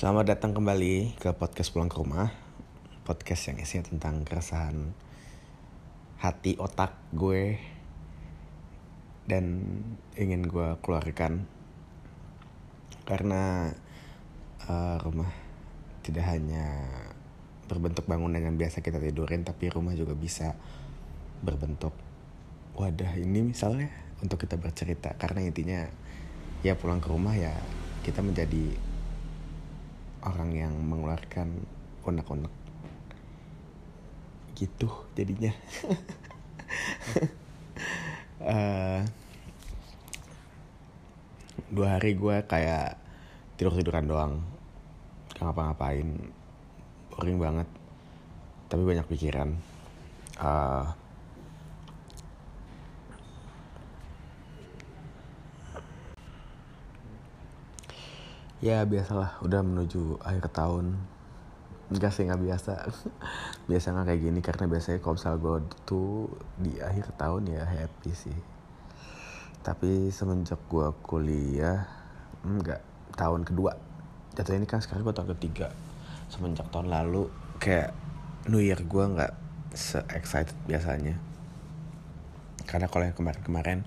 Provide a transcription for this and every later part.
Selamat datang kembali ke podcast pulang ke rumah. Podcast yang isinya tentang keresahan hati otak gue Dan ingin gue keluarkan. Karena uh, rumah tidak hanya berbentuk bangunan yang biasa kita tidurin Tapi rumah juga bisa berbentuk wadah ini misalnya Untuk kita bercerita. Karena intinya ya pulang ke rumah ya kita menjadi orang yang mengeluarkan unek-unek gitu jadinya. Uh, dua hari gue kayak tidur tiduran doang. Gak ngapa-ngapain. Boring banget. Tapi banyak pikiran. Uh, ya biasalah. Udah menuju akhir tahun. Enggak sih nggak biasa. Biasa nggak kayak gini karena biasanya kalau misal gue tuh di akhir tahun ya happy sih. Tapi semenjak gue kuliah enggak tahun kedua. Jatuh ini kan sekarang gue tahun ketiga. Semenjak tahun lalu kayak New Year gue nggak se excited biasanya. Karena kalau yang kemarin-kemarin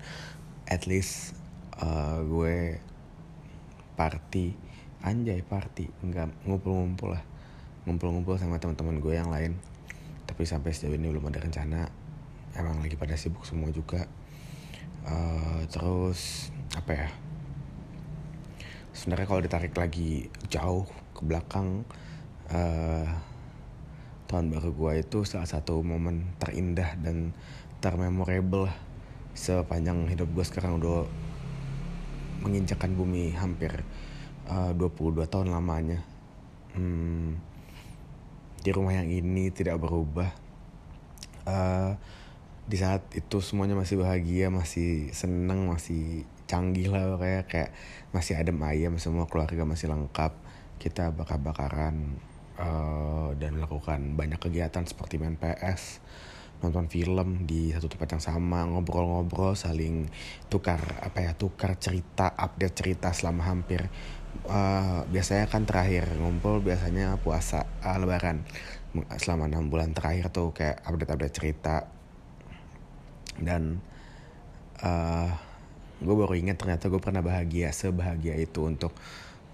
at least uh, gue party. Anjay party. Nggak ngumpul-ngumpul lah. Ngumpul-ngumpul sama teman-teman gue yang lain. Tapi sampai sejauh ini belum ada rencana. Emang lagi pada sibuk semua juga. Uh, terus apa ya? Sebenarnya kalau ditarik lagi jauh ke belakang uh, tahun baru gue itu salah satu momen terindah dan termemorable sepanjang hidup gue sekarang. Udah menginjakan bumi hampir uh, 22 tahun lamanya. Hmm, di rumah yang ini tidak berubah. Uh, di saat itu semuanya masih bahagia masih seneng masih canggih lah kayak kayak masih adem ayam semua keluarga masih lengkap. Kita bakar-bakaran uh, dan melakukan banyak kegiatan seperti main PS nonton film di satu tempat yang sama ngobrol-ngobrol saling tukar apa ya tukar cerita update cerita selama hampir uh, biasanya kan terakhir ngumpul biasanya puasa uh, lebaran. Selama enam bulan terakhir tuh kayak update-update cerita. Dan uh, gue baru ingat ternyata gue pernah bahagia sebahagia itu untuk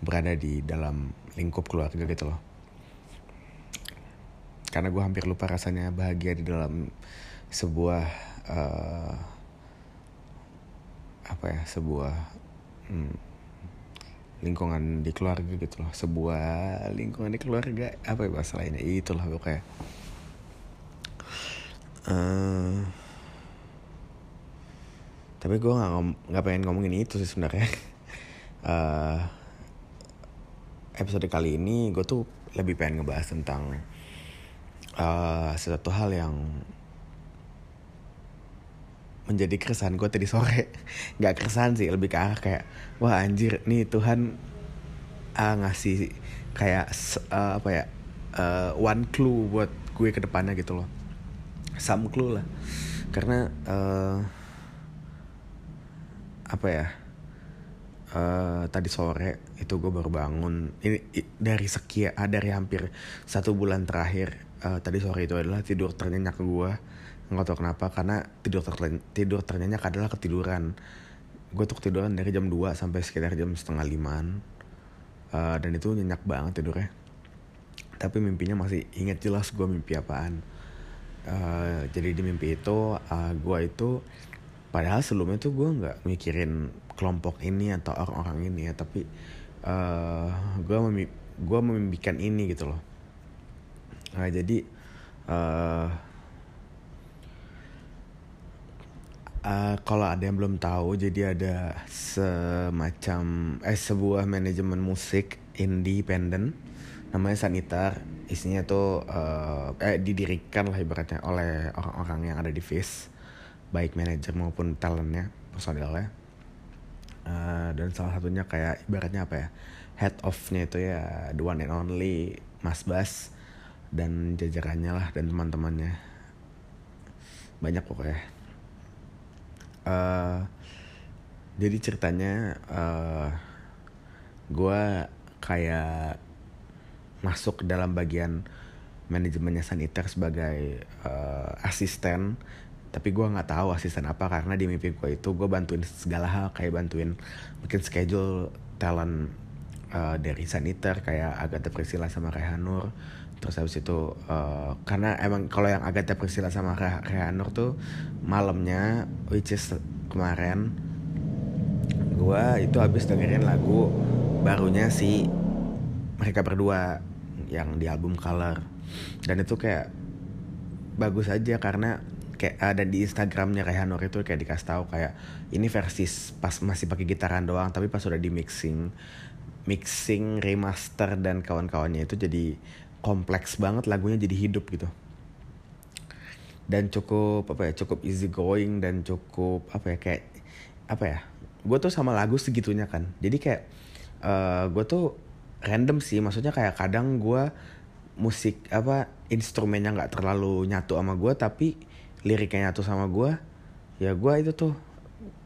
berada di dalam lingkup keluarga gitu loh karena gue hampir lupa rasanya bahagia di dalam sebuah uh, apa ya sebuah hmm, lingkungan di keluarga gitu loh. Sebuah lingkungan di keluarga apa ya bahasa lainnya itulah pokoknya. Uh, tapi gue nggak nggak pengen ngomongin itu sih sebenarnya. Uh, episode kali ini gue tuh lebih pengen ngebahas tentang uh, hal yang menjadi keresahan gue tadi sore. Nggak keresahan sih lebih ke arah kayak wah anjir nih Tuhan uh, ngasih kayak uh, apa ya uh, one clue buat gue ke depannya gitu loh. Some clue lah. Karena uh, apa ya uh, tadi sore itu gue baru bangun. Ini dari sekian dari hampir satu bulan terakhir uh, tadi sore itu adalah tidur ternyenyak gue nggak tahu kenapa karena tidur ter tidur ternyenyak adalah ketiduran. Gue tuh ketiduran dari jam 2 sampai sekitar jam setengah limaan. Uh, dan itu nyenyak banget tidurnya. Tapi mimpinya masih ingat jelas gue mimpi apaan. Uh, jadi di mimpi itu uh, gue itu padahal sebelumnya tuh gue nggak mikirin kelompok ini atau orang-orang ini ya tapi uh, gue memi gue memimpikan ini gitu loh nah jadi uh, Uh, kalau ada yang belum tahu, jadi ada semacam eh sebuah manajemen musik independen namanya Sanitar. Isinya tuh uh, eh didirikan lah ibaratnya oleh orang-orang yang ada di Fish, baik manajer maupun talentnya, personilnya. Uh, dan salah satunya kayak ibaratnya apa ya head of-nya itu ya the one and only Mas Bas dan jajarannya lah dan teman-temannya. Banyak pokoknya. Uh, jadi ceritanya uh, gue kayak masuk dalam bagian manajemennya Saniter sebagai uh, asisten. Tapi gue nggak tahu asisten apa karena di mimpi gue itu gue bantuin segala hal kayak bantuin bikin schedule talent uh, dari Saniter kayak Agatha Priscilla sama Rehanur terus habis itu uh, karena emang kalau yang Agatha Priscilla sama Rehanur tuh malamnya which is kemarin gue itu habis dengerin lagu barunya si mereka berdua yang di album Color. Dan itu kayak bagus aja karena kayak ada di Instagramnya Rehanur itu kayak dikasih tahu kayak ini versi pas masih pakai gitaran doang tapi pas udah di mixing mixing remaster dan kawan-kawannya itu jadi kompleks banget lagunya jadi hidup gitu. Dan cukup apa ya cukup easy going dan cukup apa ya kayak apa ya gue tuh sama lagu segitunya kan. Jadi kayak uh, eh, gue tuh random sih maksudnya kayak kadang gue musik apa instrumennya nggak terlalu nyatu sama gue tapi liriknya nyatu sama gue ya gue itu tuh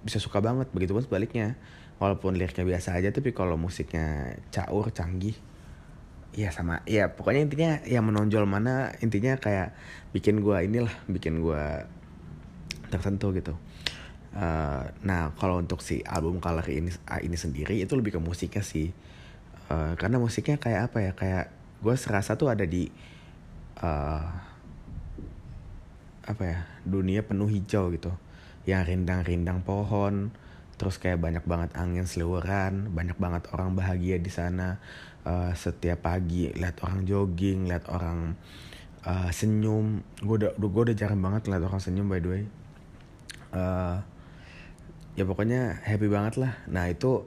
bisa suka banget. Begitu pun sebaliknya walaupun liriknya biasa aja tapi kalau musiknya caur canggih ya sama. Ya pokoknya intinya yang menonjol mana intinya kayak bikin gue inilah bikin gue tertentu gitu. Uh, nah kalau untuk si album color ini ini sendiri itu lebih ke musiknya sih. Uh, karena musiknya kayak apa ya kayak gue serasa tuh ada di uh, apa ya dunia penuh hijau gitu. Yang rindang-rindang pohon terus kayak banyak banget angin seliweran banyak banget orang bahagia di sana. Uh, setiap pagi lihat orang jogging lihat orang uh, senyum. Gue udah gue udah jarang banget lihat orang senyum by the way. Uh, ya pokoknya happy banget lah. Nah itu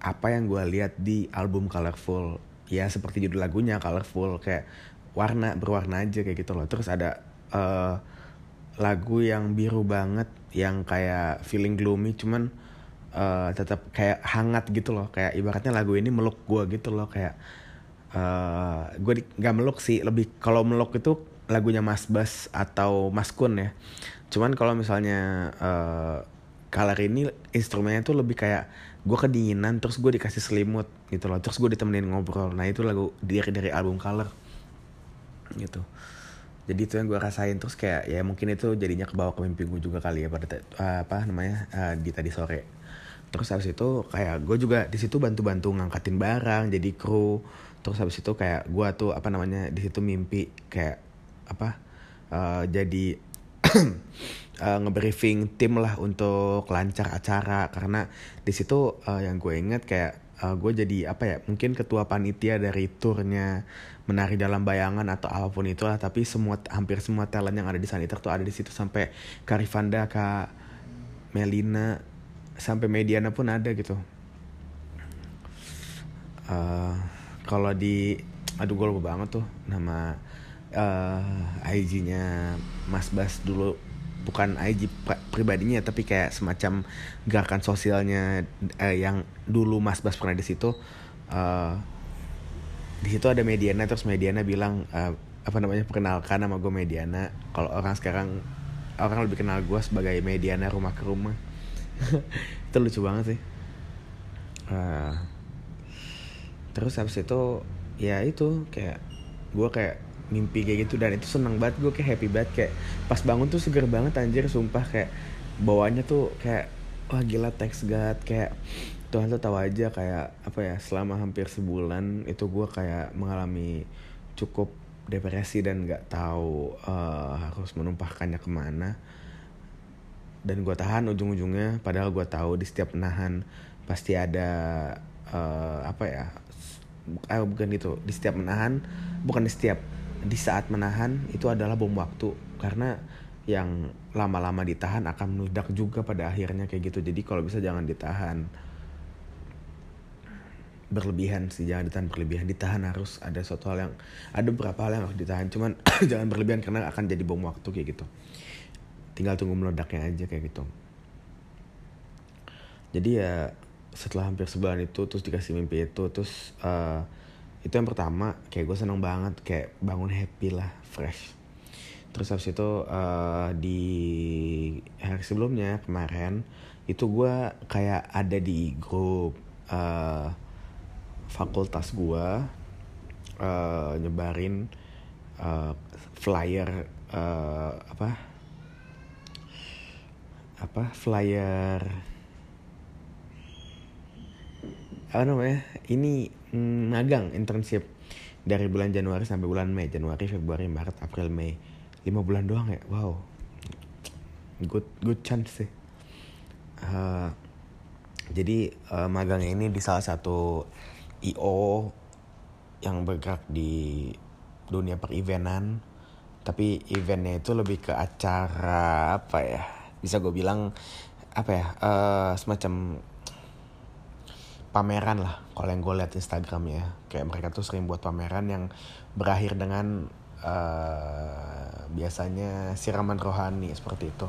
apa yang gue lihat di album Colorful. Ya seperti judul lagunya Colorful. Kayak warna berwarna aja kayak gitu loh. Terus ada uh, lagu yang biru banget yang kayak feeling gloomy cuman uh, tetap kayak hangat gitu loh. Kayak ibaratnya lagu ini meluk gue gitu loh kayak uh, eh, gue nggak meluk sih lebih kalau meluk itu lagunya Mas Bas atau Mas Kun ya. Cuman kalau misalnya uh, color ini instrumennya tuh lebih kayak gue kedinginan terus gue dikasih selimut gitu loh terus gue ditemenin ngobrol. Nah itu lagu dari dari album color gitu jadi itu yang gue rasain. Terus kayak ya mungkin itu jadinya ke mimpi gue juga kali ya pada uh, apa namanya uh, di tadi sore. Terus habis itu kayak gue juga di situ bantu-bantu ngangkatin barang jadi kru. Terus habis itu kayak gue tuh apa namanya di situ mimpi kayak apa uh, jadi uh, ngebriefing tim lah untuk lancar acara. Karena di situ uh, yang gue inget kayak uh, gue jadi apa ya mungkin ketua panitia dari turnya menari dalam bayangan atau apa pun itulah tapi semua hampir semua talent yang ada di Saniter tuh ada di situ. Sampai Karifanda Kak Melina sampai Mediana pun ada gitu. Uh, kalau di aduh gue lupa banget tuh nama uh, IG-nya Mas Bas dulu bukan IG pribadinya tapi kayak semacam gerakan sosialnya uh, yang dulu Mas Bas pernah di situ uh, di situ ada Mediana terus Mediana bilang uh, apa namanya perkenalkan nama gue Mediana. Kalau orang sekarang orang lebih kenal gue sebagai Mediana rumah ke rumah. Itu lucu banget sih. Uh, terus habis itu ya itu kayak gue kayak mimpi kayak gitu. Dan itu seneng banget gue kayak happy banget. Kayak pas bangun tuh seger banget anjir sumpah. Kayak bawahnya tuh kayak wah gila teks God. Kayak Tuhan tuh tahu aja kayak apa ya selama hampir sebulan itu gue kayak mengalami cukup depresi dan nggak tahu uh, harus menumpahkannya ke mana. Dan gue tahan ujung-ujungnya padahal gue tahu di setiap menahan pasti ada uh, apa ya eh, bukan gitu di setiap menahan bukan di setiap di saat menahan itu adalah bom waktu. Karena yang lama-lama ditahan akan meledak juga pada akhirnya kayak gitu. Jadi kalau bisa jangan ditahan. Berlebihan sih jangan ditahan berlebihan. Ditahan harus ada suatu hal yang ada beberapa hal yang harus ditahan. Cuman jangan berlebihan karena akan jadi bom waktu kayak gitu. Tinggal tunggu meledaknya aja kayak gitu. Jadi ya setelah hampir sebulan itu terus dikasih mimpi itu terus uh, itu yang pertama kayak gue seneng banget kayak bangun happy lah fresh. Terus habis itu uh, di hari sebelumnya kemarin itu gue kayak ada di grup uh, fakultas gue uh, nyebarin uh, flyer uh, apa? Apa? Flyer apa namanya? Ini mm, magang internship. Dari bulan Januari sampai bulan Mei. Januari Februari Maret April Mei. Lima bulan doang ya? Wow. Good good chance sih. Uh, jadi uh, magang ini di salah satu IO yang bergerak di dunia per-eventan tapi eventnya itu lebih ke acara apa ya bisa gue bilang apa ya uh, semacam pameran lah kalau yang gue lihat Instagram ya. Kayak mereka tuh sering buat pameran yang berakhir dengan uh, biasanya siraman rohani seperti itu.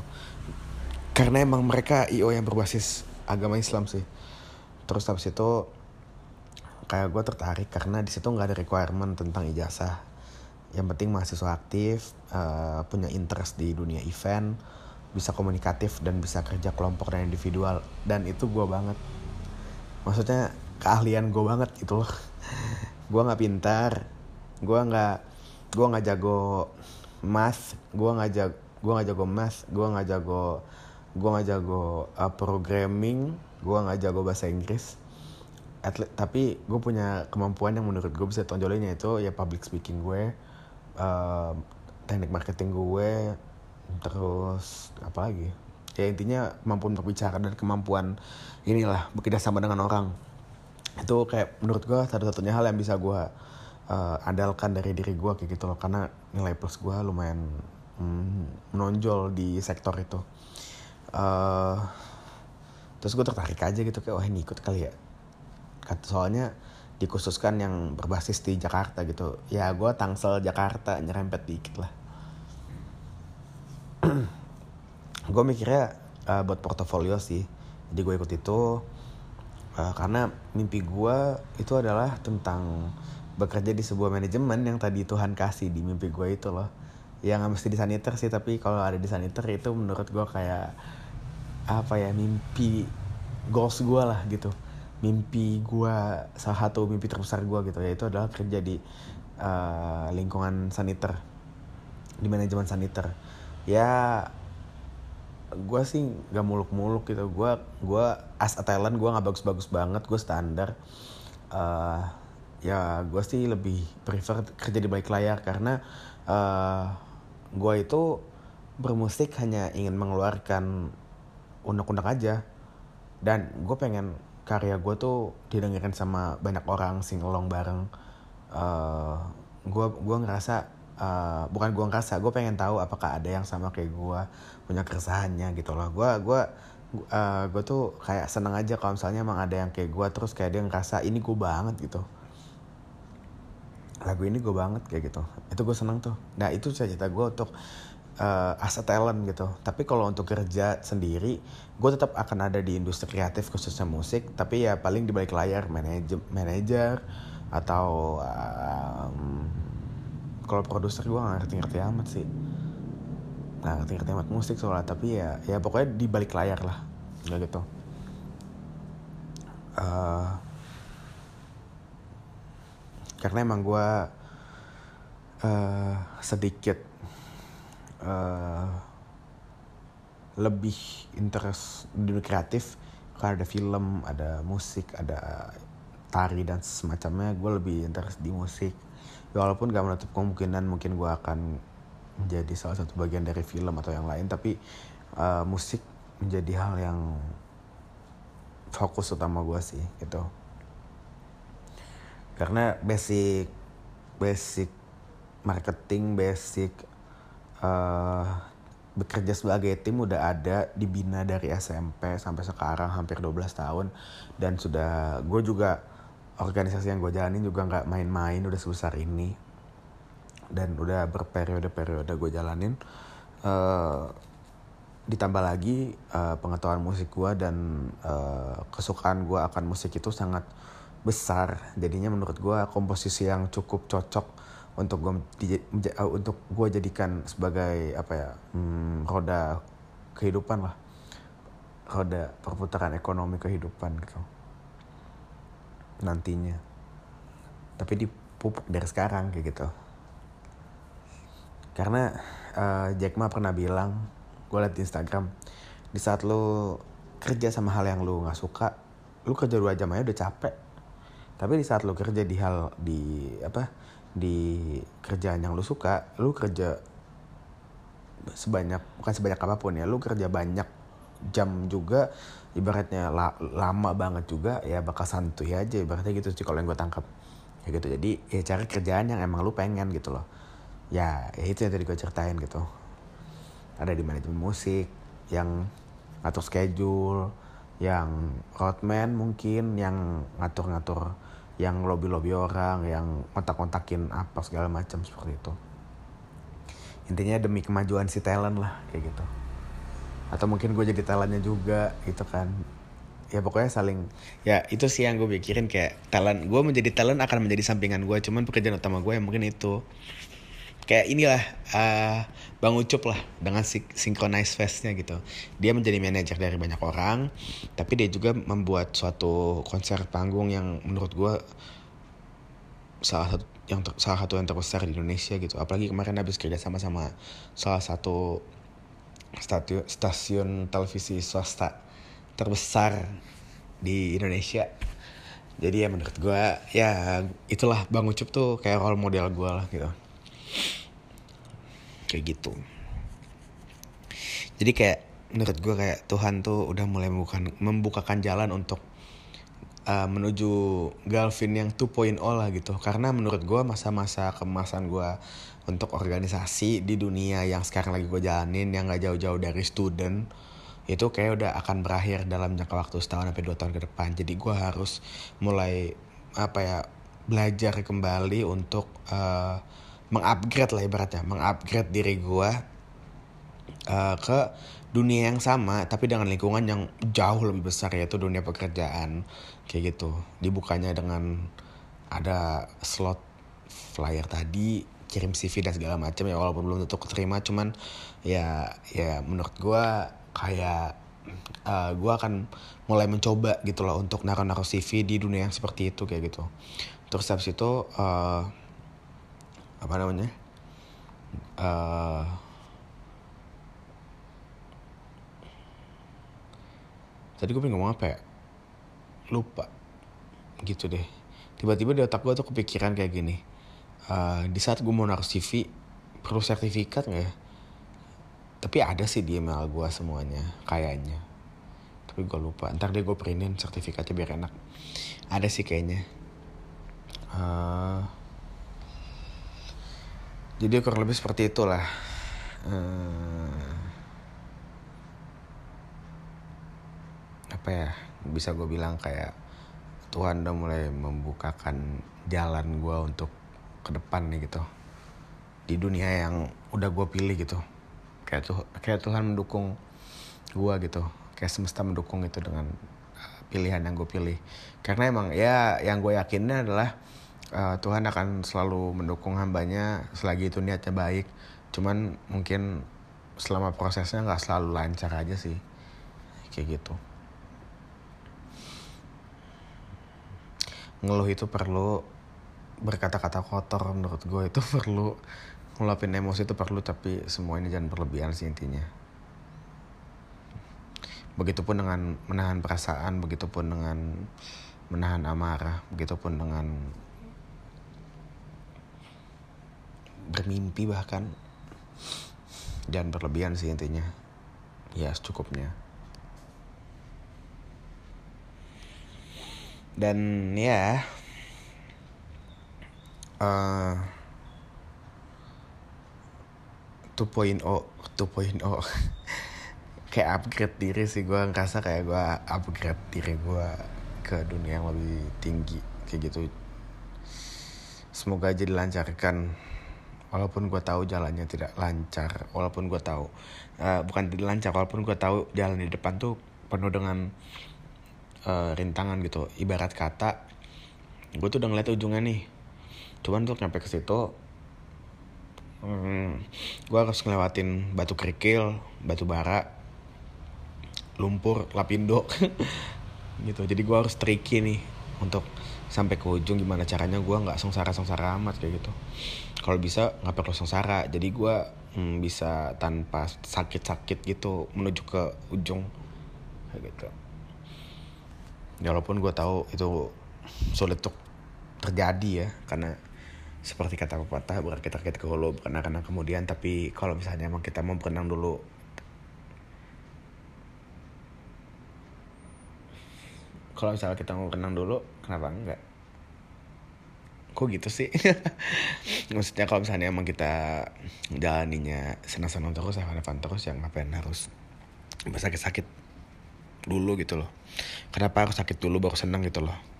Karena emang mereka IO yang berbasis agama Islam sih. Terus habis itu kayak gue tertarik karena di situ nggak ada requirement tentang ijazah. Yang penting mahasiswa aktif uh, punya interest di dunia event bisa komunikatif dan bisa kerja kelompok dan individual. Dan itu gue banget maksudnya keahlian gue banget gitu loh. Gue nggak pintar gue nggak gue nggak jago math gue nggak jago gue nggak jago math gue nggak jago gue nggak jago uh, programming gue nggak jago bahasa Inggris. Atlet, tapi gue punya kemampuan yang menurut gue bisa tonjolinnya itu ya public speaking gue uh, teknik marketing gue terus apa lagi ya intinya kemampuan berbicara dan kemampuan inilah bekerja sama dengan orang. Itu kayak menurut gue satu-satunya hal yang bisa gue uh, andalkan dari diri gue kayak gitu loh. Karena nilai plus gue lumayan mm, menonjol di sektor itu. Uh, terus gue tertarik aja gitu kayak wah ini ikut kali ya. Soalnya dikhususkan yang berbasis di Jakarta gitu. Ya gue Tangsel Jakarta nyerempet dikit lah gue mikirnya uh, buat portofolio sih. Jadi gue ikut itu uh, karena mimpi gue itu adalah tentang bekerja di sebuah manajemen yang tadi Tuhan kasih di mimpi gue itu loh. Ya nggak mesti di saniter sih tapi kalau ada di saniter itu menurut gue kayak apa ya mimpi goals gue lah gitu. Mimpi gue salah satu mimpi terbesar gue gitu ya itu adalah kerja di uh, lingkungan saniter di manajemen saniter. Ya gue sih gak muluk-muluk gitu. Gue gue as a talent gue nggak bagus-bagus banget gue standar. Uh, ya gue sih lebih prefer kerja di balik layar karena uh, eh, gue itu bermusik hanya ingin mengeluarkan unek-unek aja. Dan gue pengen karya gue tuh didengerin sama banyak orang singelong bareng. Gue uh, gue ngerasa uh, bukan gue ngerasa gue pengen tahu apakah ada yang sama kayak gue punya keresahannya gitu loh. Gue gue uh, gue tuh kayak seneng aja kalau misalnya emang ada yang kayak gue terus kayak dia ngerasa ini gue banget gitu. Lagu ini gue banget kayak gitu. Itu gue seneng tuh. Nah itu cita gue untuk uh, as talent gitu. Tapi kalau untuk kerja sendiri gue tetap akan ada di industri kreatif khususnya musik. Tapi ya paling di balik layar manajer manajer atau um, kalau produser gue gak ngerti-ngerti amat sih. Nggak ngerti-ngerti amat musik soalnya tapi ya ya pokoknya di balik layar lah nggak gitu. Uh, karena emang gue uh, sedikit uh, lebih interest di kreatif. Karena ada film ada musik ada tari dan semacamnya gue lebih interest di musik walaupun gak menutup kemungkinan mungkin gue akan menjadi salah satu bagian dari film atau yang lain tapi uh, musik menjadi hal yang fokus utama gue sih gitu. Karena basic basic marketing basic uh, bekerja sebagai tim udah ada dibina dari SMP sampai sekarang hampir 12 tahun dan sudah gue juga organisasi yang gue jalanin juga nggak main-main udah sebesar ini. Dan udah berperiode-periode gue jalanin uh, ditambah lagi uh, pengetahuan musik gue dan uh, kesukaan gue akan musik itu sangat besar. Jadinya menurut gue komposisi yang cukup cocok untuk gue uh, untuk gue jadikan sebagai apa ya hmm, roda kehidupan lah. Roda perputaran ekonomi kehidupan gitu nantinya. Tapi di pupuk dari sekarang kayak gitu. Karena uh, Jack Ma pernah bilang gue liat di Instagram di saat lo kerja sama hal yang lo nggak suka lo kerja dua jam aja udah capek. Tapi di saat lo kerja di hal di apa di kerjaan yang lo suka lo kerja sebanyak bukan sebanyak apa pun ya lo kerja banyak jam juga ibaratnya la, lama banget juga ya bakal santuy aja ibaratnya gitu sih kalau yang gue tangkap. Ya gitu jadi ya cari kerjaan yang emang lu pengen gitu loh. Ya, ya itu yang tadi gue ceritain gitu. Ada di manajemen musik yang ngatur schedule yang roadman mungkin yang ngatur-ngatur yang lobby-lobby orang yang kontak-kontakin apa segala macam seperti itu. Intinya demi kemajuan si talent lah kayak gitu atau mungkin gue jadi talentnya juga gitu kan ya pokoknya saling ya itu sih yang gue pikirin kayak talent gue menjadi talent akan menjadi sampingan gue cuman pekerjaan utama gue yang mungkin itu kayak inilah uh, Bang Ucup lah dengan synchronize festnya gitu. Dia menjadi manajer dari banyak orang, tapi dia juga membuat suatu konser panggung yang menurut gue salah satu yang salah satu yang terbesar di Indonesia gitu. Apalagi kemarin habis kerja sama sama salah satu stasiun, stasiun televisi swasta terbesar di Indonesia. Jadi ya menurut gue ya itulah Bang Ucup tuh kayak role model gue lah gitu. Kayak gitu. Jadi kayak menurut gue kayak Tuhan tuh udah mulai membukakan, membukakan jalan untuk uh, menuju Galvin yang 2.0 lah gitu. Karena menurut gue masa-masa kemasan gue untuk organisasi di dunia yang sekarang lagi gue jalanin yang gak jauh-jauh dari student itu kayak udah akan berakhir dalam jangka waktu setahun sampai dua tahun ke depan. Jadi gue harus mulai apa ya belajar kembali untuk uh, mengupgrade lah ibaratnya mengupgrade diri gue uh, ke dunia yang sama tapi dengan lingkungan yang jauh lebih besar yaitu dunia pekerjaan kayak gitu. Dibukanya dengan ada slot flyer tadi kirim CV dan segala macam ya walaupun belum tentu keterima cuman ya ya menurut gue kayak uh, eh, gue akan mulai mencoba gitu loh untuk naruh-naruh CV di dunia yang seperti itu kayak gitu. Terus habis itu uh, apa namanya uh, tadi gue pengen ngomong apa ya? Lupa. Gitu deh. Tiba-tiba di otak gue tuh kepikiran kayak gini uh, di saat gue mau naruh CV perlu sertifikat nggak ya? Tapi ada sih di email gue semuanya kayaknya. Tapi gue lupa. Ntar deh gue printin sertifikatnya biar enak. Ada sih kayaknya. Uh, jadi kurang lebih seperti itulah. Hmm, apa ya? Bisa gue bilang kayak Tuhan udah mulai membukakan jalan gue untuk ke depan nih gitu. Di dunia yang udah gue pilih gitu. Kayak tuh kayak Tuhan mendukung gue gitu. Kayak semesta mendukung itu dengan eh, pilihan yang gue pilih. Karena emang ya yang gue yakinnya adalah uh, Tuhan akan selalu mendukung hambanya selagi itu niatnya baik. Cuman mungkin selama prosesnya nggak selalu lancar aja sih. Kayak gitu. Ngeluh itu perlu berkata-kata kotor menurut gue itu perlu ngelapin emosi itu perlu tapi semua ini jangan berlebihan sih intinya. Begitupun dengan menahan perasaan begitupun dengan menahan amarah begitupun dengan bermimpi bahkan. Jangan berlebihan sih intinya. Ya secukupnya. Dan ya uh, 2.0 2.0 kayak upgrade diri sih gue ngerasa kayak gue upgrade diri gue ke dunia yang lebih tinggi kayak gitu. Semoga aja dilancarkan walaupun gue tahu jalannya tidak lancar walaupun gue tahu uh, bukan tidak lancar walaupun gue tahu jalan di depan tuh penuh dengan uh, rintangan gitu. Ibarat kata gue tuh udah ngeliat ujungnya nih cuman tuh nyampe ke situ hmm, gue harus ngelewatin batu kerikil batu bara lumpur lapindo gitu. Jadi gue harus tricky nih untuk sampai ke ujung gimana caranya gue nggak sengsara sengsara amat kayak gitu. Kalau bisa nggak perlu sengsara. Jadi gue hmm, bisa tanpa sakit-sakit gitu menuju ke ujung kayak gitu. Ya, walaupun gue tahu itu sulit untuk terjadi ya karena seperti kata pepatah berakit-rakit ke hulu karena karena kemudian tapi kalau misalnya emang kita mau berenang dulu. Kalau misalnya kita mau berenang dulu kenapa enggak? Kok gitu sih? Maksudnya kalau misalnya emang kita jalaninya senang-senang terus fun terus yang ngapain harus sakit-sakit dulu gitu loh. Kenapa harus sakit dulu baru senang gitu loh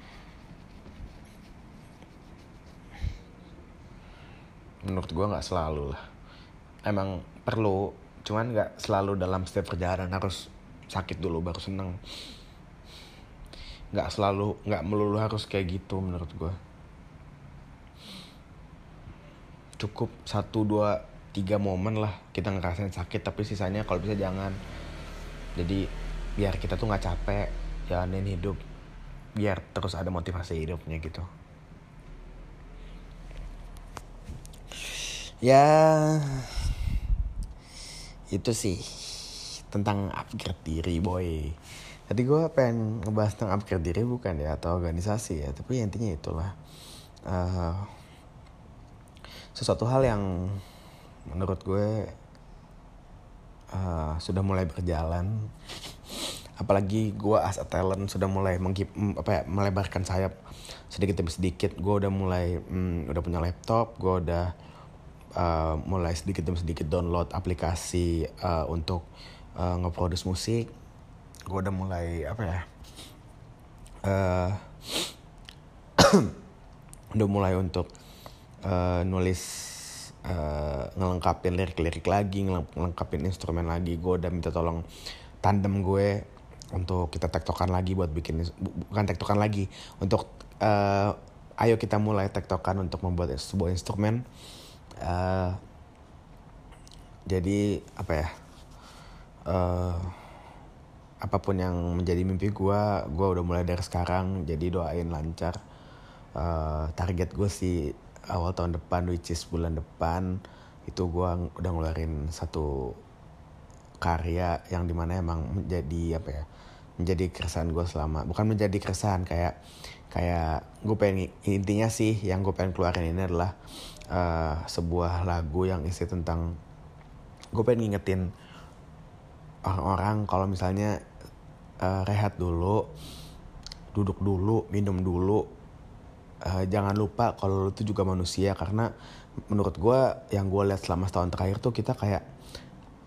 menurut gue nggak selalu lah. Emang perlu cuman nggak selalu dalam setiap perjalanan harus sakit dulu baru seneng. Nggak selalu nggak melulu harus kayak gitu menurut gue cukup satu dua tiga momen lah kita ngerasain sakit tapi sisanya kalau bisa jangan. Jadi biar kita tuh nggak capek jalanin hidup biar terus ada motivasi hidupnya gitu ya itu sih tentang upgrade diri boy. Tadi gue pengen ngebahas tentang upgrade diri bukan ya atau organisasi ya tapi intinya itulah. Uh, sesuatu hal yang menurut gue uh, sudah mulai berjalan. Apalagi gue as a talent sudah mulai menggip, apa ya, melebarkan sayap sedikit demi sedikit. Gue udah mulai mm, udah punya laptop gue udah uh, mulai sedikit demi sedikit download aplikasi uh, untuk uh, ngeproduce musik. Gue udah mulai apa ya uh, udah mulai untuk uh, nulis uh, ngelengkapin lirik-lirik lagi ngelengkapin instrumen lagi. Gue udah minta tolong tandem gue untuk kita tektokan lagi buat bikin bukan tektokan lagi untuk uh, ayo kita mulai tektokan untuk membuat sebuah instrumen uh, jadi apa ya uh, apa pun yang menjadi mimpi gue gue udah mulai dari sekarang. Jadi doain lancar. Uh, target gue sih awal tahun depan which is bulan depan itu gue udah ngeluarin satu karya yang di mana emang menjadi apa ya menjadi keresahan gue selama bukan menjadi keresahan kayak kayak gue pengen intinya sih yang gue pengen keluarin ini adalah uh, sebuah lagu yang isi tentang gue pengen ngingetin orang-orang kalau misalnya uh, rehat dulu duduk dulu minum dulu. Uh, jangan lupa kalau lu tuh juga manusia karena menurut gue yang gue lihat selama setahun terakhir tuh kita kayak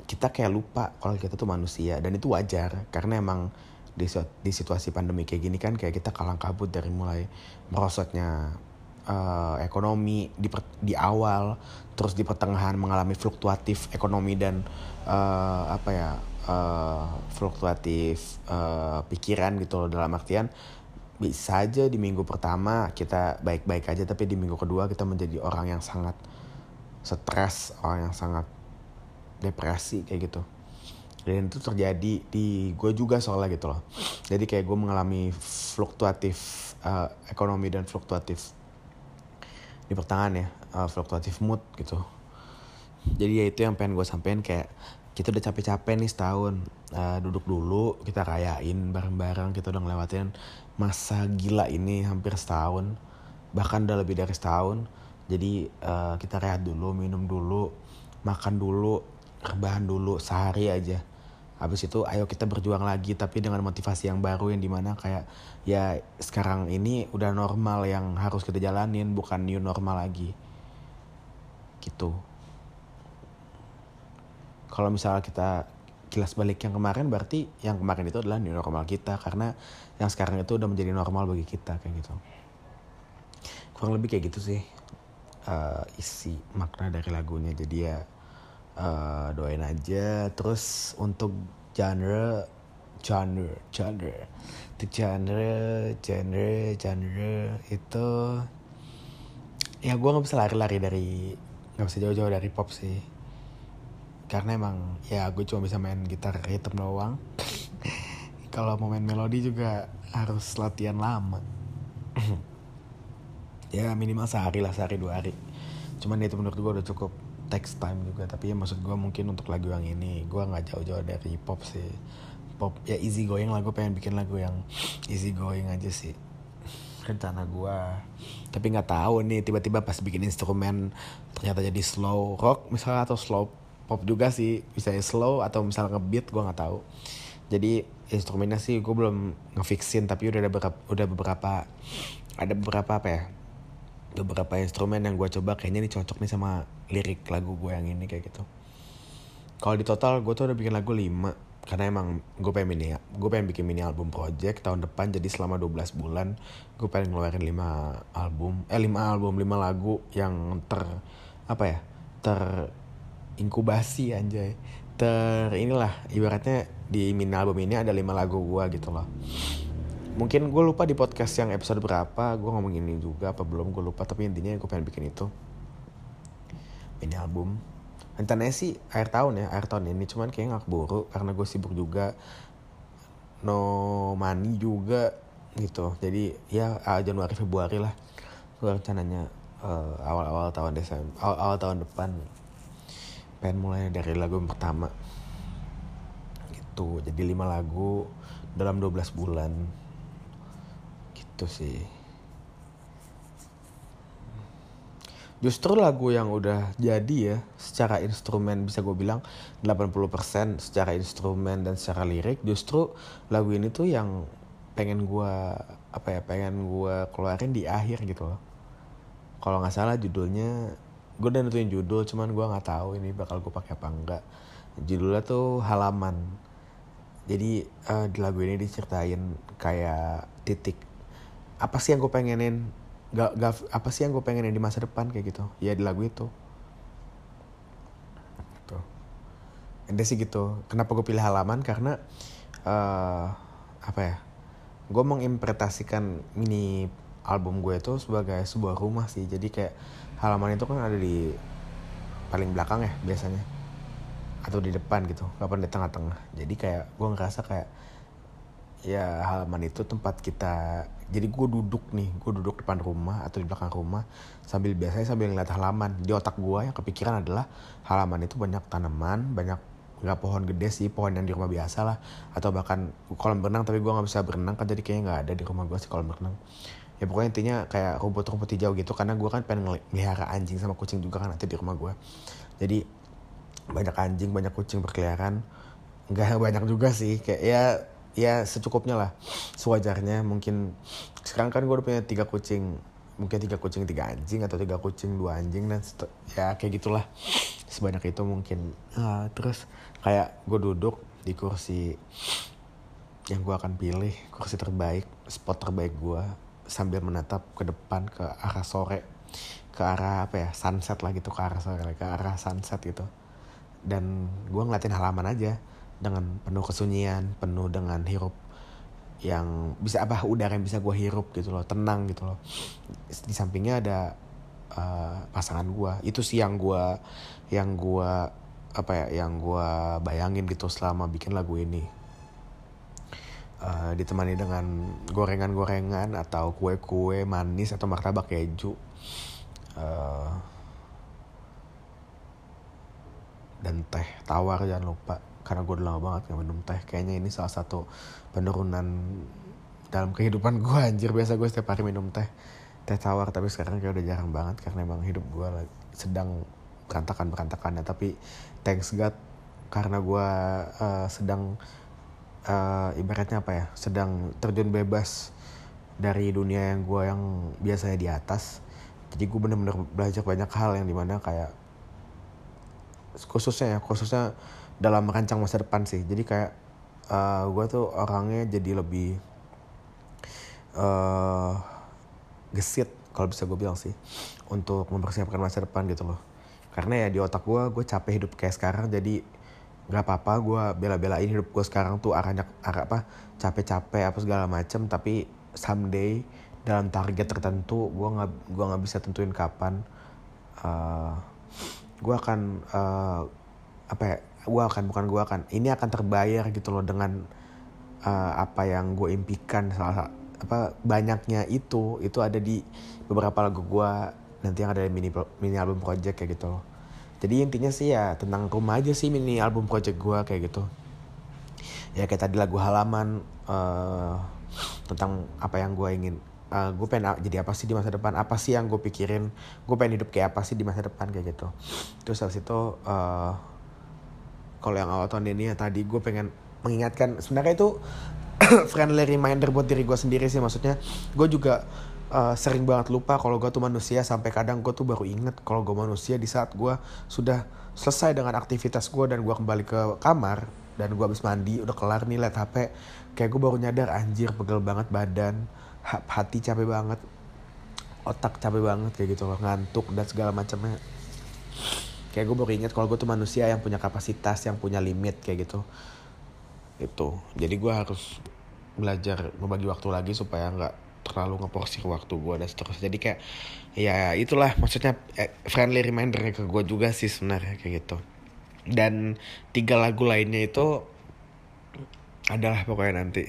kita kayak lupa kalau kita tuh manusia. Dan itu wajar karena emang di, situasi pandemi kayak gini kan kayak kita kalang kabut dari mulai merosotnya uh, ekonomi di per, di awal terus di pertengahan mengalami fluktuatif ekonomi dan uh, apa ya uh, fluktuatif uh, pikiran gitu loh dalam artian bisa aja di minggu pertama kita baik-baik aja tapi di minggu kedua kita menjadi orang yang sangat stres orang yang sangat depresi kayak gitu. Dan itu terjadi di gue juga soalnya gitu loh. Jadi kayak gue mengalami fluktuatif uh, ekonomi dan fluktuatif di pertengahan ya uh, fluktuatif mood gitu. Jadi ya itu yang pengen gue sampein kayak kita udah capek-capek nih setahun uh, duduk dulu kita rayain bareng-bareng kita udah ngelewatin masa gila ini hampir setahun bahkan udah lebih dari setahun. Jadi uh, kita rehat dulu minum dulu makan dulu rebahan dulu sehari aja habis itu ayo kita berjuang lagi tapi dengan motivasi yang baru yang di mana kayak ya sekarang ini udah normal yang harus kita jalanin bukan new normal lagi. Gitu. Kalau misalnya kita kilas balik yang kemarin berarti yang kemarin itu adalah new normal kita karena yang sekarang itu udah menjadi normal bagi kita kayak gitu. Kurang lebih kayak gitu sih uh, isi makna dari lagunya. Jadi ya uh, doain aja. Terus untuk genre genre genre. Itu genre genre genre itu ya gue nggak bisa lari-lari dari nggak bisa jauh-jauh dari pop sih. Karena emang ya gue cuma bisa main gitar rhythm doang. Kalau mau main melodi juga harus latihan lama. Ya minimal sehari lah sehari dua hari. Cuman itu menurut gue udah cukup text time juga tapi ya maksud gue mungkin untuk lagu yang ini gue nggak jauh-jauh dari pop sih. Pop ya easy going lah gue pengen bikin lagu yang easy going aja sih. Rencana gue tapi nggak tahu nih tiba-tiba pas bikin instrumen ternyata jadi slow rock misalnya atau slow pop juga sih. Bisa slow atau misalnya ngebeat gue nggak tahu. Jadi instrumennya sih gue belum ngefixin tapi udah ada beberapa udah beberapa ada beberapa apa ya beberapa instrumen yang gue coba kayaknya ini cocok nih sama lirik lagu gue yang ini kayak gitu. Kalau di total gue tuh udah bikin lagu 5 karena emang gue pengen mini gue pengen bikin mini album project tahun depan jadi selama 12 bulan gue pengen ngeluarin 5 album eh 5 album 5 lagu yang ter apa ya ter inkubasi anjay. Ter inilah ibaratnya di mini album ini ada 5 lagu gue gitu loh mungkin gue lupa di podcast yang episode berapa gue ngomong ini juga apa belum gue lupa tapi intinya gue pengen bikin itu. Ini album. Rencananya sih akhir tahun ya akhir tahun ini cuman kayak nggak keburu karena gue sibuk juga. No money juga gitu. Jadi ya Januari Februari lah. Gue rencananya uh, awal-awal tahun Desember awal, awal tahun depan. Pengen mulai dari lagu yang pertama. Gitu. Jadi lima lagu dalam 12 bulan gitu sih. Justru lagu yang udah jadi ya secara instrumen bisa gue bilang 80% secara instrumen dan secara lirik justru lagu ini tuh yang pengen gue apa ya pengen gue keluarin di akhir gitu loh. Kalau nggak salah judulnya gue udah nentuin judul cuman gue nggak tahu ini bakal gue pakai apa enggak judulnya tuh halaman. Jadi uh, di lagu ini diceritain kayak titik apa sih yang gue pengenin? Gak, gak apa sih yang gue pengenin di masa depan? Kayak gitu. Ya di lagu itu. Tuh. Ende sih gitu. Kenapa gue pilih halaman? Karena uh, apa ya? Gue menginterpretasikan mini album gue itu sebagai sebuah rumah sih. Jadi kayak halaman itu kan ada di paling belakang ya biasanya. Atau di depan gitu. Kapan di tengah-tengah. Jadi kayak gue ngerasa kayak ya halaman itu tempat kita jadi gue duduk nih gue duduk depan rumah atau di belakang rumah sambil biasanya sambil ngeliat halaman. Di otak gue yang kepikiran adalah halaman itu banyak tanaman banyak nggak pohon gede sih pohon yang di rumah biasa lah. Atau bahkan kolam berenang tapi gue nggak bisa berenang kan jadi kayaknya nggak ada di rumah gue sih kolam berenang. Ya pokoknya intinya kayak rumput-rumput hijau gitu karena gue kan pengen melihara anjing sama kucing juga kan nanti di rumah gue jadi banyak anjing banyak kucing berkeliaran. Nggak banyak juga sih kayak ya ya secukupnya lah. Sewajarnya mungkin sekarang kan gue udah punya tiga kucing. Mungkin tiga kucing tiga anjing atau tiga kucing dua anjing dan ya kayak gitulah. Sebanyak itu mungkin. Uh, terus kayak gue duduk di kursi yang gue akan pilih kursi terbaik spot terbaik gue sambil menatap ke depan ke arah sore. Ke arah apa ya sunset lah gitu ke arah sore ke arah sunset gitu. Dan gue ngeliatin halaman aja dengan penuh kesunyian penuh dengan hirup yang bisa apa udara yang bisa gue hirup gitu loh tenang gitu loh. Di sampingnya ada uh, pasangan gue itu sih yang gue yang gue apa ya yang gue bayangin gitu selama bikin lagu ini. Uh, ditemani dengan gorengan-gorengan atau kue-kue manis atau martabak keju. Uh, dan teh tawar jangan lupa karena gue udah lama banget gak minum teh kayaknya ini salah satu penurunan dalam kehidupan gue anjir. Biasa gue setiap hari minum teh teh tawar tapi sekarang kayak udah jarang banget karena emang hidup gue sedang berantakan berantakannya tapi thanks God karena gue uh, sedang uh, ibaratnya apa ya sedang terjun bebas dari dunia yang gue yang biasanya di atas. Jadi gue bener-bener belajar banyak hal yang di mana kayak khususnya ya khususnya dalam merancang masa depan sih. Jadi kayak uh, eh, gue tuh orangnya jadi lebih uh, gesit kalau bisa gue bilang sih untuk mempersiapkan masa depan gitu loh. Karena ya di otak gue gue capek hidup kayak sekarang jadi nggak apa-apa gue bela-belain hidup gue sekarang tuh arahnya arah apa capek-capek apa segala macem tapi someday dalam target tertentu gue nggak gue nggak bisa tentuin kapan uh, gue akan uh, apa ya gue akan bukan gue akan ini akan terbayar gitu loh dengan uh, apa yang gue impikan salah apa banyaknya itu itu ada di beberapa lagu gue nanti yang ada di mini mini album project kayak gitu jadi intinya sih ya tentang rumah aja sih mini album project gue kayak gitu. Ya kayak tadi lagu halaman uh, tentang apa yang gue ingin uh, gue pengen jadi apa sih di masa depan? Apa sih yang gue pikirin? Gue pengen hidup kayak apa sih di masa depan? Kayak gitu. Terus habis itu uh, kalau yang awal tahun ini ya tadi gue pengen mengingatkan sebenarnya itu friendly reminder buat diri gue sendiri sih. Maksudnya gue juga uh, sering banget lupa kalau gue tuh manusia sampai kadang gue tuh baru inget kalau gue manusia di saat gue sudah selesai dengan aktivitas gue dan gue kembali ke kamar dan gue habis mandi udah kelar nih liat hp kayak gue baru nyadar anjir pegel banget badan hati capek banget otak capek banget kayak gitu loh ngantuk dan segala macamnya. Kayak gue baru inget kalau gue tuh manusia yang punya kapasitas yang punya limit kayak gitu. Itu. Jadi gue harus belajar membagi waktu lagi supaya nggak terlalu ngeporsir waktu gue dan seterusnya. Jadi kayak ya itulah maksudnya eh, friendly reminder ke gue juga sih sebenarnya kayak gitu. Dan tiga lagu lainnya itu adalah pokoknya nanti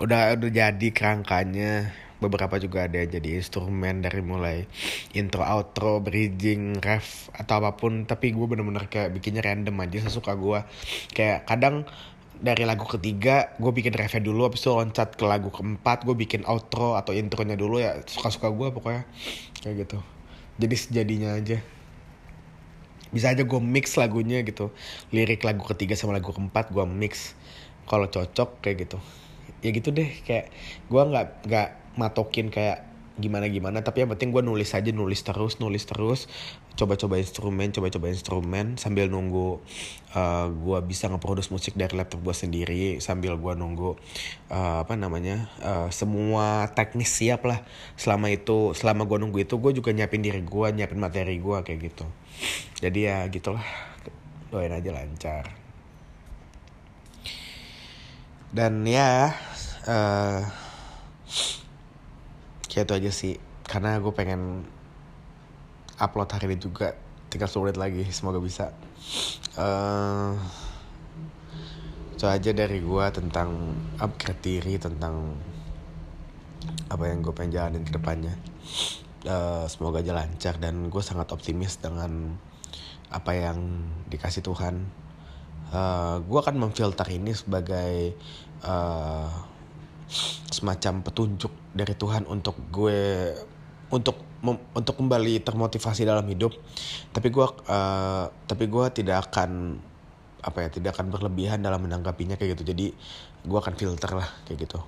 udah udah jadi kerangkanya. Beberapa juga ada jadi instrumen dari mulai intro outro bridging ref atau apa pun. Tapi gue bener-bener kayak bikinnya random aja sesuka gue kayak kadang dari lagu ketiga gue bikin refnya dulu habis itu loncat ke lagu keempat gue bikin outro atau intronya dulu ya. Suka-suka gue pokoknya. Kayak gitu. Jadi sejadinya aja. Bisa aja gue mix lagunya gitu. Lirik lagu ketiga sama lagu keempat gue mix. Kalau cocok kayak gitu ya gitu deh kayak gue nggak nggak matokin kayak gimana gimana tapi yang penting gue nulis aja nulis terus nulis terus coba-coba instrumen coba-coba instrumen sambil nunggu uh, eh, gue bisa ngeproduce musik dari laptop gue sendiri sambil gue nunggu uh, apa namanya uh, semua teknis siap lah. Selama itu selama gue nunggu itu gue juga nyiapin diri gue nyiapin materi gue kayak gitu. Jadi ya gitulah doain aja lancar dan ya uh, kayak itu aja sih. Karena gue pengen upload hari ini juga. Tinggal sulit lagi semoga bisa. Uh, aja dari gue tentang upgrade diri tentang apa yang gue pengen jalanin ke depannya. Uh, semoga aja lancar dan gue sangat optimis dengan apa yang dikasih Tuhan uh, gue akan memfilter ini sebagai uh, semacam petunjuk dari Tuhan untuk gue untuk untuk kembali termotivasi dalam hidup. Tapi gue uh, tapi gue tidak akan apa ya tidak akan berlebihan dalam menanggapinya kayak gitu. Jadi gue akan filter lah kayak gitu.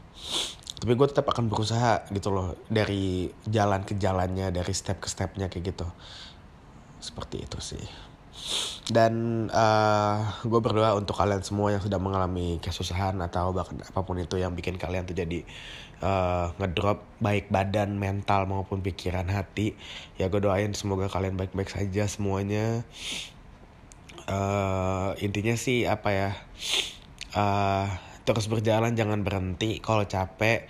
Tapi gue tetap akan berusaha gitu loh dari jalan ke jalannya dari step ke stepnya kayak gitu. Seperti itu sih dan uh, eh, gue berdoa untuk kalian semua yang sudah mengalami kesusahan atau bahkan apa pun itu yang bikin kalian tuh jadi uh, ngedrop baik badan mental maupun pikiran hati. Ya gue doain semoga kalian baik-baik saja semuanya. Uh, intinya sih apa ya uh, terus berjalan jangan berhenti. Kalau capek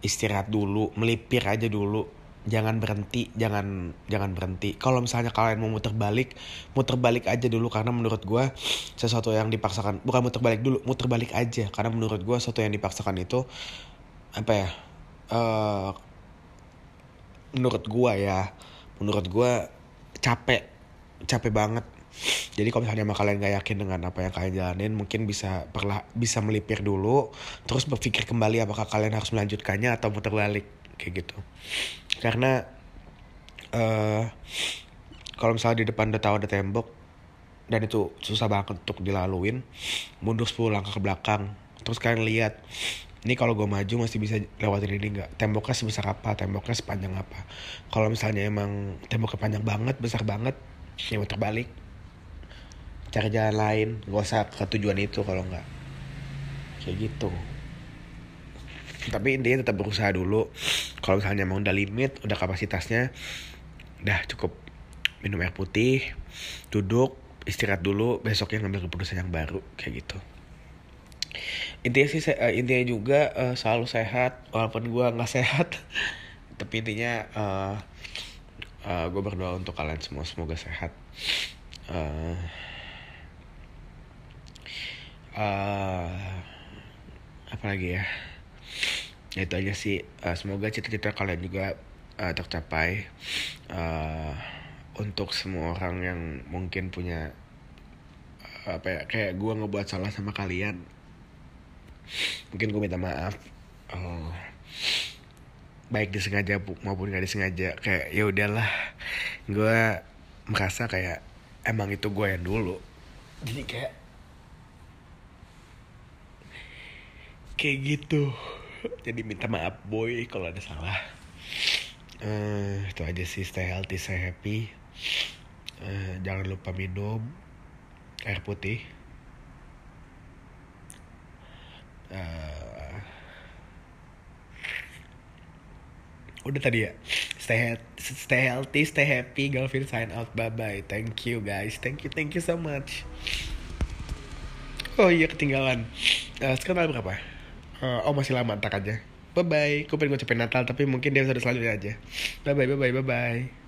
istirahat dulu melipir aja dulu jangan berhenti jangan jangan berhenti. Kalau misalnya kalian mau muter balik muter balik aja dulu. Karena menurut gue sesuatu yang dipaksakan bukan muter balik dulu muter balik aja. Karena menurut gue sesuatu yang dipaksakan itu apa ya uh, menurut gue ya menurut gue capek capek banget. Jadi kalau misalnya kalian gak yakin dengan apa yang kalian jalanin mungkin bisa perlah bisa melipir dulu terus berpikir kembali apakah kalian harus melanjutkannya atau muter balik kayak gitu. Karena uh, kalau misalnya di depan udah tahu ada tembok dan itu susah banget untuk dilaluin mundur 10 langkah ke belakang terus kalian lihat ini kalau gue maju masih bisa lewatin ini nggak? Temboknya sebesar apa? Temboknya sepanjang apa? Kalau misalnya emang temboknya panjang banget besar banget ya muter balik. Cari jalan lain gak usah ke tujuan itu kalau nggak. Kayak gitu tapi intinya tetap berusaha dulu. Kalau misalnya mau udah limit udah kapasitasnya udah cukup minum air putih duduk istirahat dulu besoknya ngambil keputusan yang baru kayak gitu. Intinya sih uh, intinya juga uh, selalu sehat walaupun gue nggak sehat. Tapi intinya uh, uh, gue berdoa untuk kalian semua semoga sehat. Uh, uh, apa lagi ya itu aja sih. Uh, semoga cita-cita kalian juga uh, tercapai. Uh, untuk semua orang yang mungkin punya apa ya kayak gue ngebuat salah sama kalian mungkin gue minta maaf. Uh, baik disengaja maupun gak disengaja. Kayak ya udahlah. Gue merasa kayak emang itu gue yang dulu. Jadi kayak kayak gitu jadi minta maaf boy kalau ada salah. Uh, itu aja sih stay healthy stay happy. Uh, jangan lupa minum air putih. Uh, udah tadi ya stay stay healthy stay happy Galvin sign out bye bye thank you guys. Thank you thank you so much. Oh iya ketinggalan. Uh, sekarang berapa uh, oh masih lama tak aja. Bye bye gue pengen ngucapin Natal tapi mungkin dia sudah selanjutnya aja. Bye bye bye bye bye bye